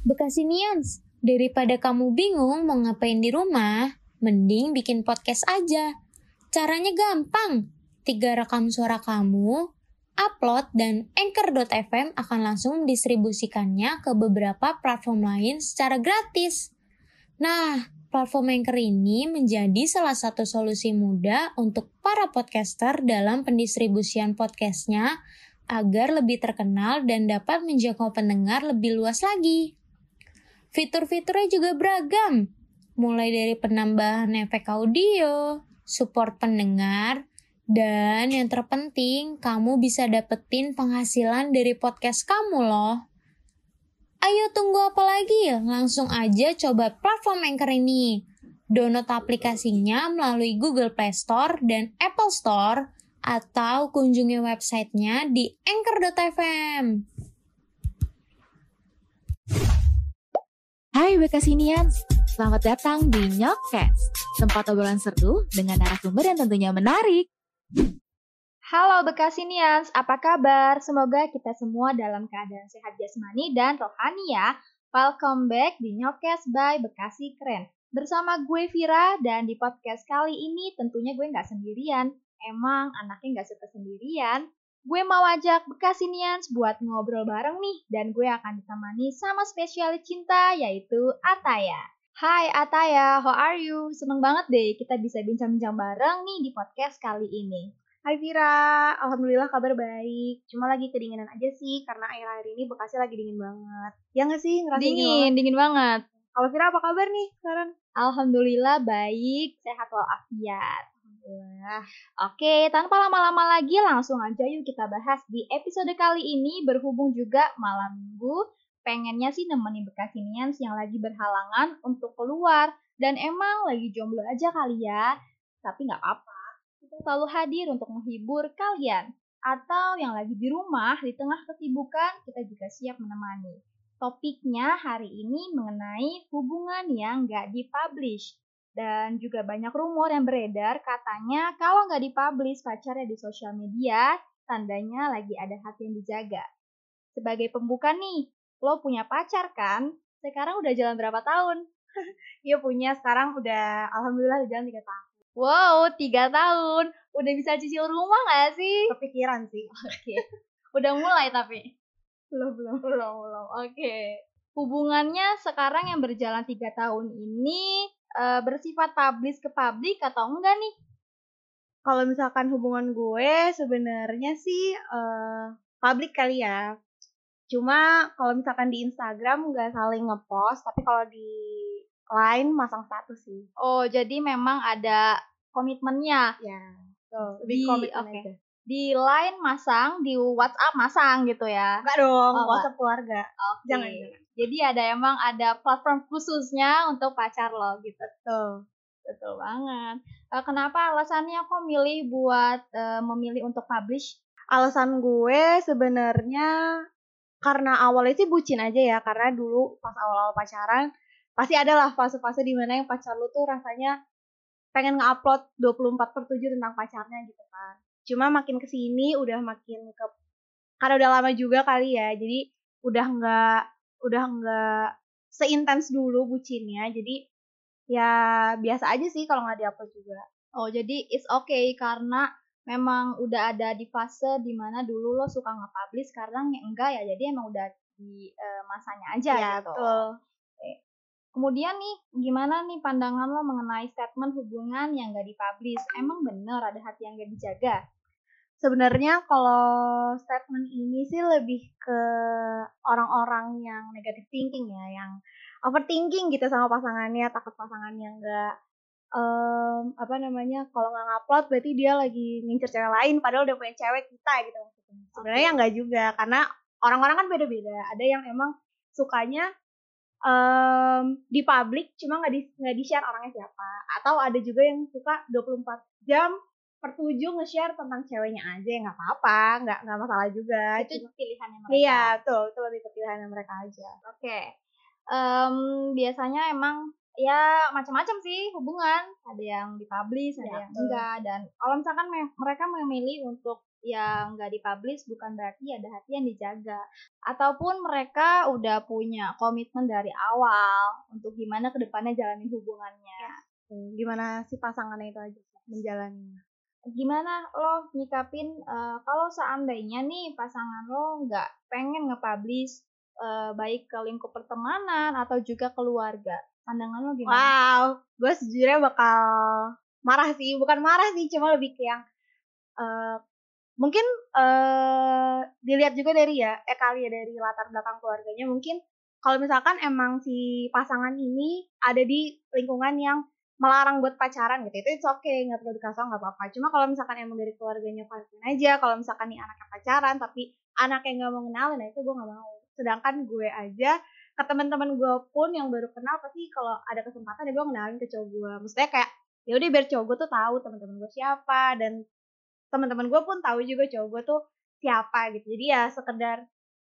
Bekasinians, daripada kamu bingung mau ngapain di rumah, mending bikin podcast aja. Caranya gampang. Tiga rekam suara kamu, upload dan Anchor.fm akan langsung mendistribusikannya ke beberapa platform lain secara gratis. Nah, platform Anchor ini menjadi salah satu solusi mudah untuk para podcaster dalam pendistribusian podcastnya agar lebih terkenal dan dapat menjangkau pendengar lebih luas lagi. Fitur-fiturnya juga beragam, mulai dari penambahan efek audio, support pendengar, dan yang terpenting, kamu bisa dapetin penghasilan dari podcast kamu loh. Ayo tunggu apa lagi? Langsung aja coba platform Anchor ini. Download aplikasinya melalui Google Play Store dan Apple Store atau kunjungi websitenya di anchor.fm. Hai Bekasinians, selamat datang di Nyokcast, tempat obrolan seru dengan narasumber yang tentunya menarik. Halo Bekasinians, apa kabar? Semoga kita semua dalam keadaan sehat jasmani dan rohani ya. Welcome back di Nyokcast by Bekasi Keren. Bersama gue Vira dan di podcast kali ini tentunya gue nggak sendirian. Emang anaknya nggak suka sendirian, Gue mau ajak Bekasinians buat ngobrol bareng nih dan gue akan ditemani sama spesialis cinta yaitu Ataya. Hai Ataya, how are you? Seneng banget deh kita bisa bincang-bincang bareng nih di podcast kali ini. Hai Vira, Alhamdulillah kabar baik. Cuma lagi kedinginan aja sih karena akhir-akhir ini Bekasi lagi dingin banget. Ya nggak sih? Ngerasa dingin, dingin, dingin banget. Kalau Vira apa kabar nih sekarang? Alhamdulillah baik, sehat walafiat. Wah, oke, tanpa lama-lama lagi langsung aja yuk kita bahas di episode kali ini berhubung juga malam minggu. Pengennya sih nemenin Bekasinians yang lagi berhalangan untuk keluar dan emang lagi jomblo aja kali ya. Tapi nggak apa-apa, kita selalu hadir untuk menghibur kalian. Atau yang lagi di rumah di tengah kesibukan, kita juga siap menemani. Topiknya hari ini mengenai hubungan yang nggak dipublish. Dan juga banyak rumor yang beredar katanya kalau nggak dipublish pacarnya di sosial media, tandanya lagi ada hati yang dijaga. Sebagai pembuka nih, lo punya pacar kan? Sekarang udah jalan berapa tahun? Iya punya, sekarang udah alhamdulillah udah jalan 3 tahun. Wow, 3 tahun. Udah bisa cicil rumah gak sih? Kepikiran sih. Oke. Okay. Udah mulai tapi? Belum, belum. Belum, belum. Oke. Okay. Hubungannya sekarang yang berjalan 3 tahun ini uh, bersifat publish ke publik atau enggak nih? Kalau misalkan hubungan gue sebenarnya sih uh, publik kali ya. Cuma kalau misalkan di Instagram nggak saling ngepost, tapi kalau di Line masang status sih. Oh, jadi memang ada komitmennya. Ya. So, lebih komitmen okay. aja di line masang, di WhatsApp masang gitu ya? Enggak dong, oh, WhatsApp keluarga. Okay. Jangan, jangan. Jadi ada emang ada platform khususnya untuk pacar lo gitu. Betul. Betul banget. Uh, kenapa alasannya kok milih buat uh, memilih untuk publish? Alasan gue sebenarnya karena awalnya sih bucin aja ya, karena dulu pas awal-awal pacaran pasti ada lah fase-fase di mana yang pacar lu tuh rasanya pengen nge-upload 24 per 7 tentang pacarnya gitu kan cuma makin ke sini udah makin ke karena udah lama juga kali ya jadi udah nggak udah nggak seintens dulu bucinnya jadi ya biasa aja sih kalau nggak diupload juga oh jadi it's okay karena memang udah ada di fase di mana dulu lo suka nge-publish sekarang ya enggak ya jadi emang udah di uh, masanya aja ya, gitu betul. Kemudian nih, gimana nih pandangan lo mengenai statement hubungan yang gak dipublish? Emang bener ada hati yang gak dijaga? Sebenarnya kalau statement ini sih lebih ke orang-orang yang negatif thinking ya, yang overthinking gitu sama pasangannya, takut pasangannya nggak um, apa namanya kalau nggak ngupload berarti dia lagi ngincer cewek lain padahal udah punya cewek kita gitu maksudnya. Sebenarnya okay. nggak juga karena orang-orang kan beda-beda. Ada yang emang sukanya um, di publik cuma nggak di nggak di share orangnya siapa atau ada juga yang suka 24 jam per tujuh nge-share tentang ceweknya aja ya nggak apa-apa nggak nggak masalah juga. Itu Cuma, pilihannya mereka. Iya tuh itu lebih ke pilihannya mereka aja. Oke okay. um, biasanya emang ya macam-macam sih hubungan. Ada yang dipublish ada ya, yang enggak. Dan kalau misalkan me mereka memilih untuk yang nggak dipublish bukan berarti ada hati yang dijaga. Ataupun mereka udah punya komitmen dari awal untuk gimana ke depannya jalanin hubungannya. Hmm, Gimana si pasangannya itu aja sih menjalani. Gimana lo nyikapin eh, kalau seandainya nih pasangan lo nggak pengen nge-publish eh, baik ke lingkup pertemanan atau juga keluarga pandangan lo gimana? Wow, gue sejujurnya bakal marah sih, bukan marah sih, cuma lebih ke yang eh, mungkin eh dilihat juga dari ya, eh kali ya dari latar belakang keluarganya mungkin kalau misalkan emang si pasangan ini ada di lingkungan yang melarang buat pacaran gitu, itu it's okay, nggak perlu dikasih nggak apa-apa. Cuma kalau misalkan emang dari keluarganya fine aja, kalau misalkan nih anaknya pacaran tapi anaknya nggak mau kenalin, nah itu gue nggak mau. Sedangkan gue aja ke teman-teman gue pun yang baru kenal pasti kalau ada kesempatan ya gue kenalin ke cowok gue maksudnya kayak ya udah biar cowok gue tuh tahu teman-teman gue siapa dan teman-teman gue pun tahu juga cowok gue tuh siapa gitu jadi ya sekedar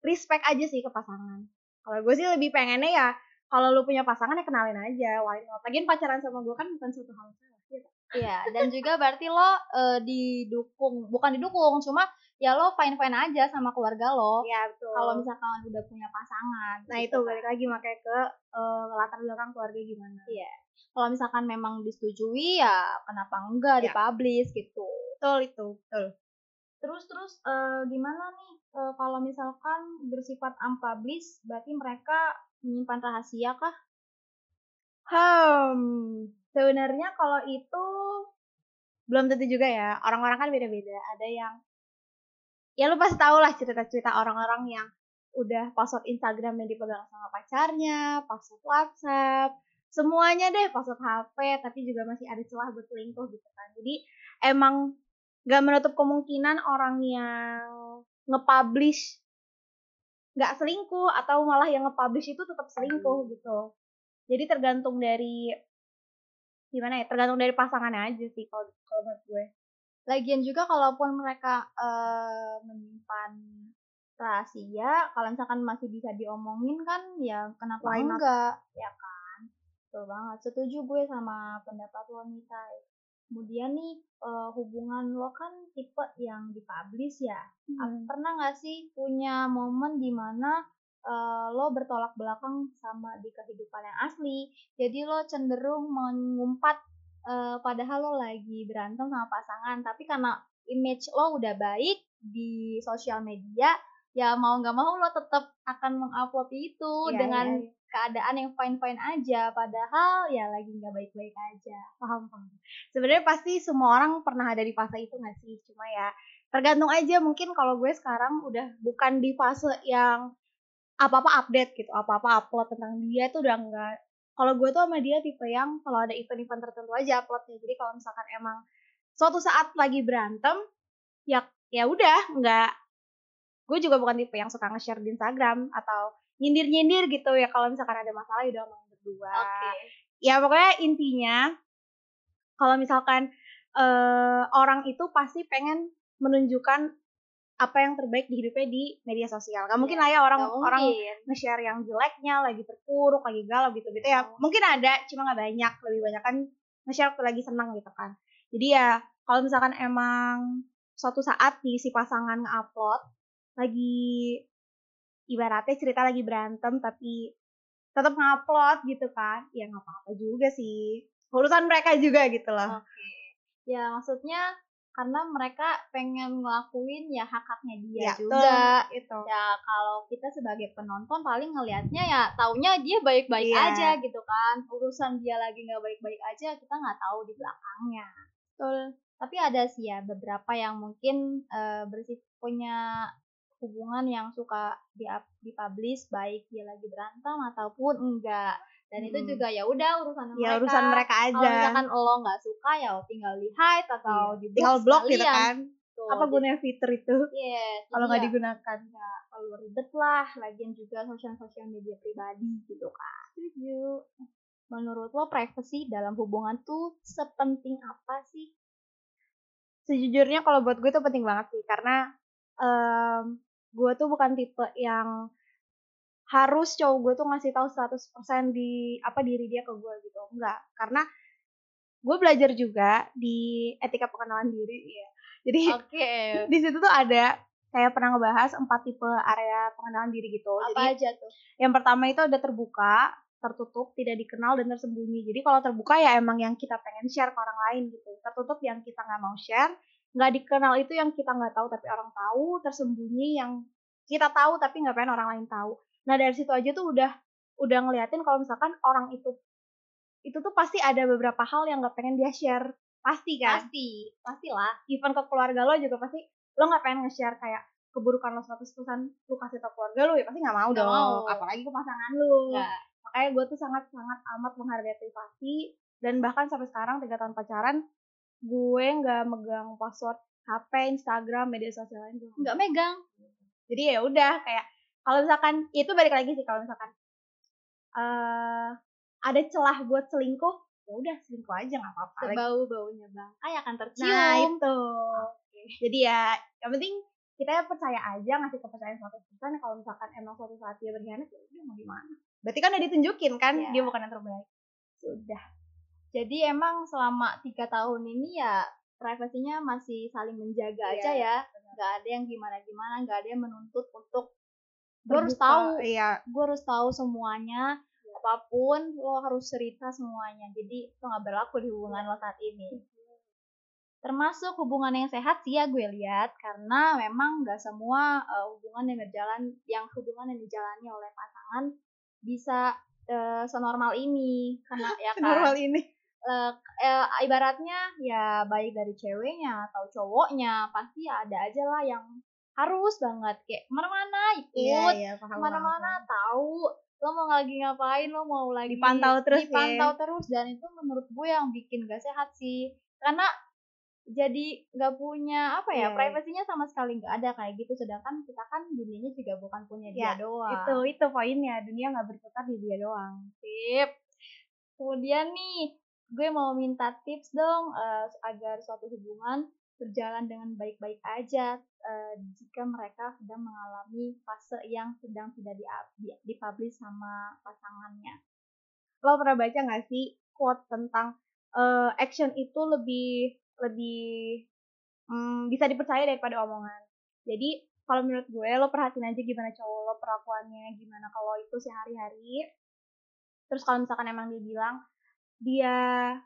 respect aja sih ke pasangan kalau gue sih lebih pengennya ya kalau lu punya pasangan ya kenalin aja why not lagian pacaran sama gue kan bukan suatu hal yang salah gitu. Iya, dan juga berarti lo eh, didukung, bukan didukung, cuma ya lo fine-fine aja sama keluarga lo. ya betul Kalau misalkan udah punya pasangan. nah gitu itu kan. balik lagi makanya ke eh, latar belakang keluarga gimana Iya. Kalau misalkan memang disetujui ya kenapa enggak Ya. dipublish gitu. betul itu betul Terus terus eh, gimana nih eh, kalau misalkan bersifat unpublish berarti mereka menyimpan rahasia kah? Hmm, sebenarnya kalau itu belum tentu juga ya. Orang-orang kan beda-beda. Ada yang ya lu pasti tau lah cerita-cerita orang-orang yang udah password Instagramnya dipegang sama pacarnya, password WhatsApp, semuanya deh password HP, tapi juga masih ada celah buat selingkuh gitu kan. Jadi emang gak menutup kemungkinan orang yang nge-publish nggak selingkuh atau malah yang nge-publish itu tetap selingkuh gitu. Jadi tergantung dari gimana ya? Tergantung dari pasangannya aja sih kalau kalau menurut gue. Lagian juga kalaupun mereka eh, menyimpan rahasia, kalau misalkan masih bisa diomongin kan ya kenapa Why enggak, ya kan? Betul banget. Setuju gue sama pendapat lo Nita. Kemudian nih eh, hubungan lo kan tipe yang dipublish ya. Hmm. Pernah nggak sih punya momen di mana eh, lo bertolak belakang sama di kehidupan yang asli? Jadi lo cenderung mengumpat eh, padahal lo lagi berantem sama pasangan, tapi karena image lo udah baik di sosial media, ya mau nggak mau lo tetap akan mengupload itu Iya, dengan iya. Keadaan yang fine-fine aja, padahal ya lagi nggak baik-baik aja. paham paham. Sebenarnya pasti semua orang pernah ada di fase itu nggak sih? Cuma ya tergantung aja mungkin kalau gue sekarang udah bukan di fase yang apa-apa update gitu, apa-apa upload tentang dia itu udah enggak. Kalau gue tuh sama dia tipe yang kalau ada event-event tertentu aja uploadnya. Jadi kalau misalkan emang suatu saat lagi berantem, ya ya udah nggak. Gue juga bukan tipe yang suka nge-share di Instagram atau nyindir-nyindir gitu ya kalau misalkan ada masalah udah ngomong berdua ya pokoknya intinya kalau misalkan eh, orang itu pasti pengen menunjukkan apa yang terbaik di hidupnya di media sosial. Gak mungkin lah ya orang Nggak orang mungkin. nge-share yang jeleknya, lagi terpuruk, lagi galau gitu-gitu ya. Mungkin ada, cuma nggak banyak. Lebih banyak kan nge-share waktu lagi senang gitu kan. Jadi ya kalau misalkan emang suatu saat nih si pasangan nge-upload lagi ibaratnya cerita lagi berantem tapi tetap ngupload gitu kan ya nggak apa-apa juga sih urusan mereka juga gitu loh Oke. Ya maksudnya karena mereka pengen ngelakuin ya hak-haknya dia Ya, juga. itu Ya kalau kita sebagai penonton paling ngelihatnya ya taunya dia baik-baik Iya. aja gitu kan. Urusan dia lagi nggak baik-baik aja kita nggak tahu di belakangnya. betul Tapi ada sih ya beberapa yang mungkin eh, bersif punya hubungan yang suka di dipublish baik dia lagi berantem ataupun enggak. Dan itu Hmm. juga ya udah urusan ya mereka. urusan mereka Kalau aja misalkan lo nggak suka ya tinggal di hide atau Iya. di tinggal blok gitu kan Tuh, apa gunanya fitur itu Iya, kalau nggak ya digunakan nggak terlalu ribet lah. Lagian juga sosial-sosial media pribadi gitu kan. setuju Menurut lo privacy dalam hubungan tuh sepenting apa sih? sejujurnya kalau buat gue tuh penting banget sih karena em, gue tuh bukan tipe yang harus cowok gue tuh ngasih tahu 100% di apa diri dia ke gue gitu enggak karena gue belajar juga di etika pengenalan diri ya Jadi Oke. di situ tuh ada kayak pernah ngebahas empat tipe area pengenalan diri gitu. Apa Jadi aja tuh? yang pertama itu ada terbuka, tertutup, tidak dikenal dan tersembunyi. Jadi kalau terbuka ya emang yang kita pengen share ke orang lain gitu. Tertutup yang kita nggak mau share, nggak dikenal itu yang kita nggak tahu tapi orang tahu, tersembunyi yang kita tahu tapi nggak pengen orang lain tahu. Nah dari situ aja tuh udah udah ngeliatin kalau misalkan orang itu itu tuh pasti ada beberapa hal yang nggak pengen dia share pasti kan Pasti, pastilah. even ke keluarga lo juga pasti lo nggak pengen nge-share kayak keburukan lo 100% lu kasih tau keluarga lo ya pasti nggak mau Nggak dong mau. apalagi ke pasangan lo makanya gue tuh sangat sangat amat menghargai privasi dan bahkan sampai sekarang tiga tahun pacaran gue nggak megang password HP Instagram media sosial lain nggak megang. jadi ya udah kayak kalau misalkan itu balik lagi sih kalau misalkan eh ada celah buat selingkuh ya udah selingkuh aja nggak apa-apa Sebau baunya bang. Ay akan tercium. nah itu jadi ya yang penting kita ya percaya aja ngasih kepercayaan suatu persen kalau misalkan emang suatu saat dia berkhianat ya udah mau gimana berarti kan udah ditunjukin kan Iya. dia bukan yang terbaik sudah Jadi emang selama tiga tahun ini ya privasinya masih saling menjaga Iya, aja ya. Nggak ada yang gimana-gimana, nggak ada yang menuntut untuk gue harus tahu, iya. gue harus tahu semuanya, apa pun lo harus cerita semuanya. Jadi itu nggak berlaku di hubungan lo saat ini. Termasuk hubungan yang sehat sih ya gue lihat karena memang nggak semua eh, hubungan yang berjalan, yang hubungan yang dijalani oleh pasangan bisa eh, senormal ini. Karena ya kan? normal ini eh, eh, ibaratnya ya baik dari ceweknya atau cowoknya pasti ada aja lah yang harus banget. Kayak ke mana-mana ikut iya paham ke mana-mana tahu lo mau lagi ngapain lo mau lagi Dipantau terus ya. dipantau terus dan itu menurut gue yang bikin gak sehat sih. Karena jadi nggak punya apa ya iya. privasinya sama sekali nggak ada kayak gitu. Sedangkan kita kan dunianya juga bukan punya dia Ya, doang. itu itu poinnya. Dunia nggak berputar di dia doang. Sip. Kemudian nih, gue mau minta tips dong eh, agar suatu hubungan berjalan dengan baik-baik aja eh, jika mereka sedang mengalami fase yang sedang tidak di, di, dipublish sama pasangannya. lo pernah baca nggak sih quote tentang eh, action itu lebih lebih mm, bisa dipercaya daripada omongan. Jadi kalau menurut gue lo perhatiin aja gimana cowok lo perlakuannya, gimana kalau itu sehari-hari. Terus kalau misalkan emang dia bilang dia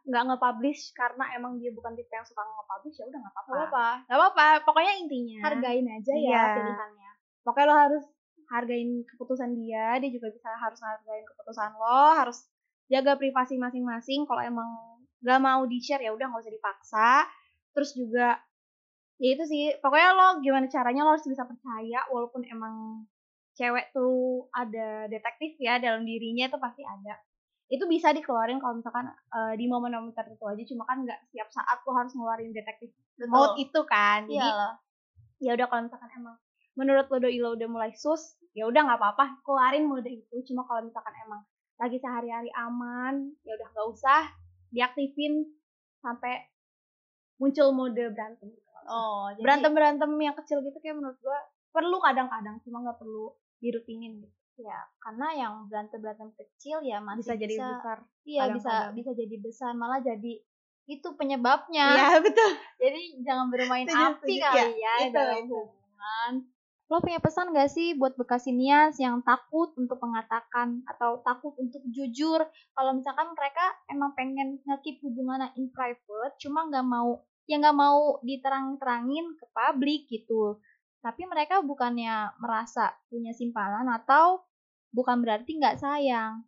nggak nge-publish karena emang dia bukan tipe yang suka nge-publish ya udah nggak apa-apa. Gak apa, Nggak apa-apa, pokoknya intinya hargain aja ya Iya. pilihannya. pokoknya lo harus hargain keputusan dia dia juga bisa harus hargain keputusan lo harus jaga privasi masing-masing kalau emang gak mau di share ya udah nggak usah dipaksa terus juga ya itu sih pokoknya lo gimana caranya lo harus bisa percaya walaupun emang cewek tuh ada detektif ya dalam dirinya itu pasti ada itu bisa dikeluarin kalau misalkan eh, di momen-momen tertentu aja cuma kan nggak setiap saat lo harus ngeluarin detektif mode itu kan. Iya jadi loh. ya udah kalau misalkan emang menurut lo doi lo udah mulai sus ya udah nggak apa-apa keluarin mode itu. Cuma kalau misalkan emang lagi sehari-hari aman ya udah nggak usah diaktifin sampai muncul mode berantem Oh, jadi berantem berantem yang kecil gitu kayak menurut gua perlu kadang-kadang cuma nggak perlu dirutinin gitu ya karena yang berantem-berantem kecil ya masih bisa jadi besar Iya bisa kadang-kadang. bisa jadi besar malah jadi itu penyebabnya. Iya betul Jadi jangan bermain Setuju, api setuju. kali Ya, ya, itu, dalam itu. hubungan. Lo punya pesan gak sih buat bekasinians yang takut untuk mengatakan atau takut untuk jujur kalau misalkan mereka emang pengen ngekip hubungannya in private cuma nggak mau ya nggak mau diterang-terangin ke publik gitu. Tapi mereka bukannya merasa punya simpanan atau bukan berarti nggak sayang.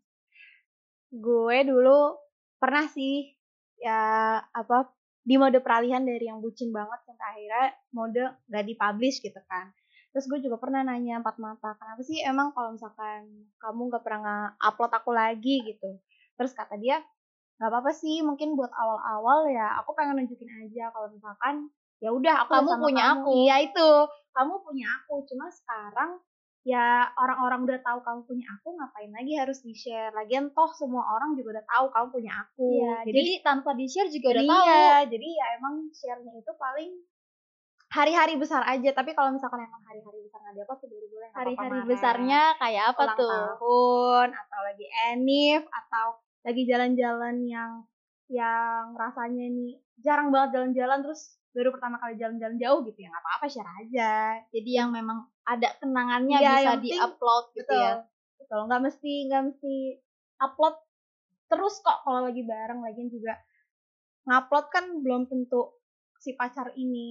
gue dulu pernah sih ya apa di mode peralihan dari yang bucin banget sampai akhirnya mode gak dipublish gitu kan. Terus gue juga pernah nanya empat mata kenapa sih emang kalau misalkan kamu gak pernah nge-upload aku lagi? Gitu. Terus kata dia nggak apa-apa sih mungkin buat awal-awal ya aku pengen nunjukin aja kalau misalkan ya udah aku Kamu punya kamu. aku. iya itu kamu punya aku cuma sekarang ya orang-orang udah tahu kamu punya aku ngapain lagi harus di share lagian toh semua orang juga udah tahu kamu punya aku Iya, jadi, tanpa di-share juga udah jadi tahu. jadi ya emang share-nya itu paling hari-hari besar aja tapi kalau misalkan emang hari-hari besar nggak diapa tuh baru boleh apa-apa Hari-hari besarnya kayak apa ulang tuh? tahun atau lagi enif atau lagi jalan-jalan yang yang rasanya nih jarang banget jalan-jalan terus baru pertama kali jalan-jalan jauh gitu ya nggak apa-apa share aja Jadi yang memang ada kenangannya Iya, bisa penting- di-upload gitu betul ya. betul nggak mesti nggak mesti upload terus kok kalau lagi bareng lagi juga ngupload kan belum tentu si pacar ini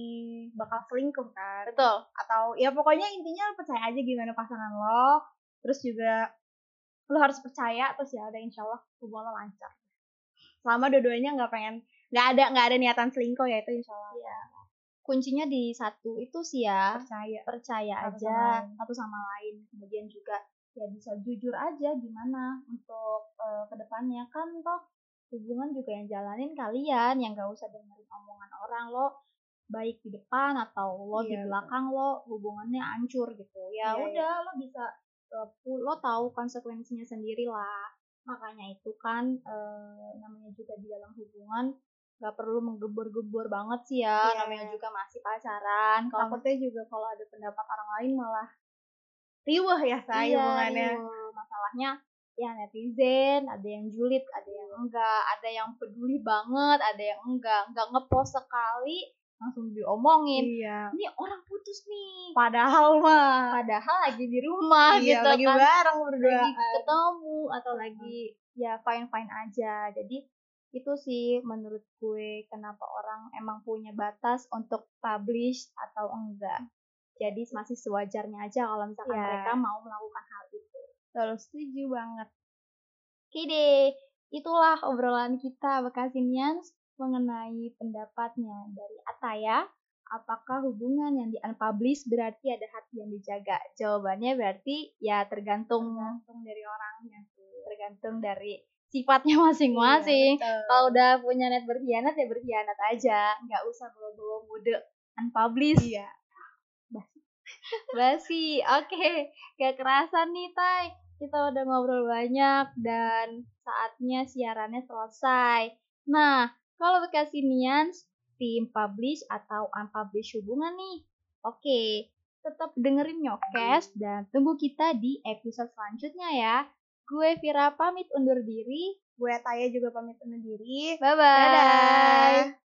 bakal selingkuh kan Betul. atau ya pokoknya intinya percaya aja gimana pasangan lo terus juga lo harus percaya terus ya udah insya Allah hubungan lo lancar selama dua-duanya nggak pengen nggak ada nggak ada niatan selingkuh ya itu insya Allah. Kuncinya di satu itu sih ya. percaya. percaya Satu aja sama satu sama lain. Kemudian juga ya bisa jujur aja gimana untuk eh, ke depannya kan toh hubungan juga yang jalanin kalian yang gak usah dengerin omongan orang lo baik di depan atau lo di Iya, belakang lo hubungannya hancur gitu. Ya Iya, udah lo bisa lo tahu konsekuensinya sendiri lah. Makanya itu kan eh, namanya juga di dalam hubungan gak perlu menggebor-gebor banget sih ya Iya. namanya juga masih pacaran kalau takutnya juga kalau ada pendapat orang lain malah riuh ya saya Iya, hubungannya riuh. Masalahnya ya netizen, ada yang julid, ada yang enggak, ada yang peduli banget, ada yang enggak, enggak ngepost sekali langsung diomongin. iya Ini orang putus nih. padahal mah Padahal lagi di rumah iya, gitu lagi kan. bareng berdua Lagi ketemu atau lagi ya fine-fine aja. Jadi itu sih menurut gue kenapa orang emang punya batas untuk publish atau enggak. Jadi masih sewajarnya aja kalau misalkan Iya. mereka mau melakukan hal itu. Betul, setuju banget Oke deh, itulah obrolan kita Bekasinians mengenai pendapatnya dari Ataya. Apakah hubungan yang di-unpublish berarti ada hati yang dijaga? Jawabannya berarti ya tergantung tergantung dari orangnya sih tergantung dari sifatnya masing-masing. Iya, betul. Kalau udah punya net berkhianat ya berkhianat aja, nggak usah bawa-bawa mode unpublish. iya Basi, oke. Gak kerasa nih, Tay. Kita udah ngobrol banyak dan saatnya siarannya selesai. Nah, kalau Bekasinians, tim publish atau unpublish hubungan nih. Oke, tetap dengerin Nyokes dan tunggu kita di episode selanjutnya ya. Gue Vira pamit undur diri. gue Taya juga pamit undur diri Bye-bye. dadah